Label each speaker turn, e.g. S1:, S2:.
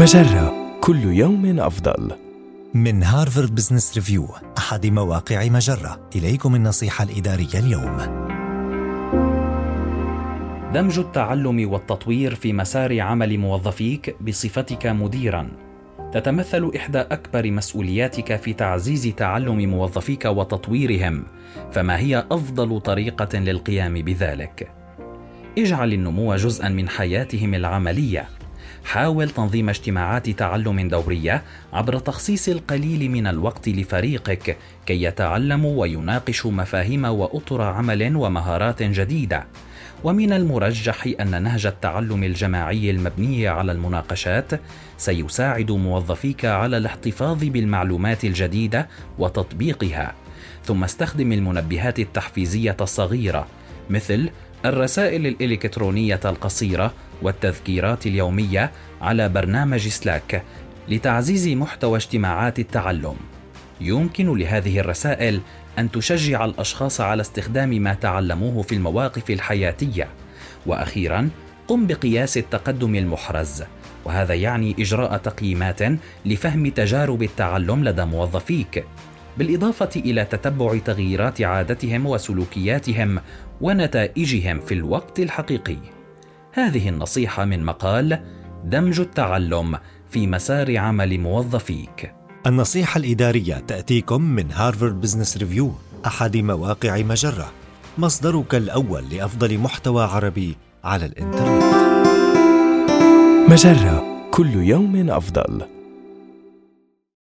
S1: مجرة. كل يوم أفضل.
S2: من هارفارد بزنس ريفيو أحد مواقع مجرة. إليكم النصيحة الإدارية اليوم.
S3: دمج التعلم والتطوير في مسار عمل موظفيك بصفتك مديرا. تتمثل إحدى أكبر مسؤولياتك في تعزيز تعلم موظفيك وتطويرهم فما هي أفضل طريقة للقيام بذلك؟ اجعل النمو جزءا من حياتهم العملية. حاول تنظيم اجتماعات تعلم دورية عبر تخصيص القليل من الوقت لفريقك كي يتعلموا ويناقشوا مفاهيم وأطر عمل ومهارات جديدة. ومن المرجح أن نهج التعلم الجماعي المبني على المناقشات سيساعد موظفيك على الاحتفاظ بالمعلومات الجديدة وتطبيقها. ثم استخدم المنبهات التحفيزية الصغيرة مثل الرسائل الإلكترونية القصيرة والتذكيرات اليومية على برنامج سلاك لتعزيز محتوى اجتماعات التعلم. يمكن لهذه الرسائل أن تشجع الأشخاص على استخدام ما تعلموه في المواقف الحياتية. وأخيرا، قم بقياس التقدم المحرز، وهذا يعني إجراء تقييمات لفهم تجارب التعلم لدى موظفيك. بالإضافة إلى تتبع تغييرات عادتهم وسلوكياتهم ونتائجهم في الوقت الحقيقي. هذه النصيحة من مقال دمج التعلم في مسار عمل موظفيك.
S2: النصيحة الإدارية تأتيكم من هارفارد بزنس ريفيو أحد مواقع مجرة. مصدرك الأول لأفضل محتوى عربي على الإنترنت.
S1: مجرة كل يوم أفضل.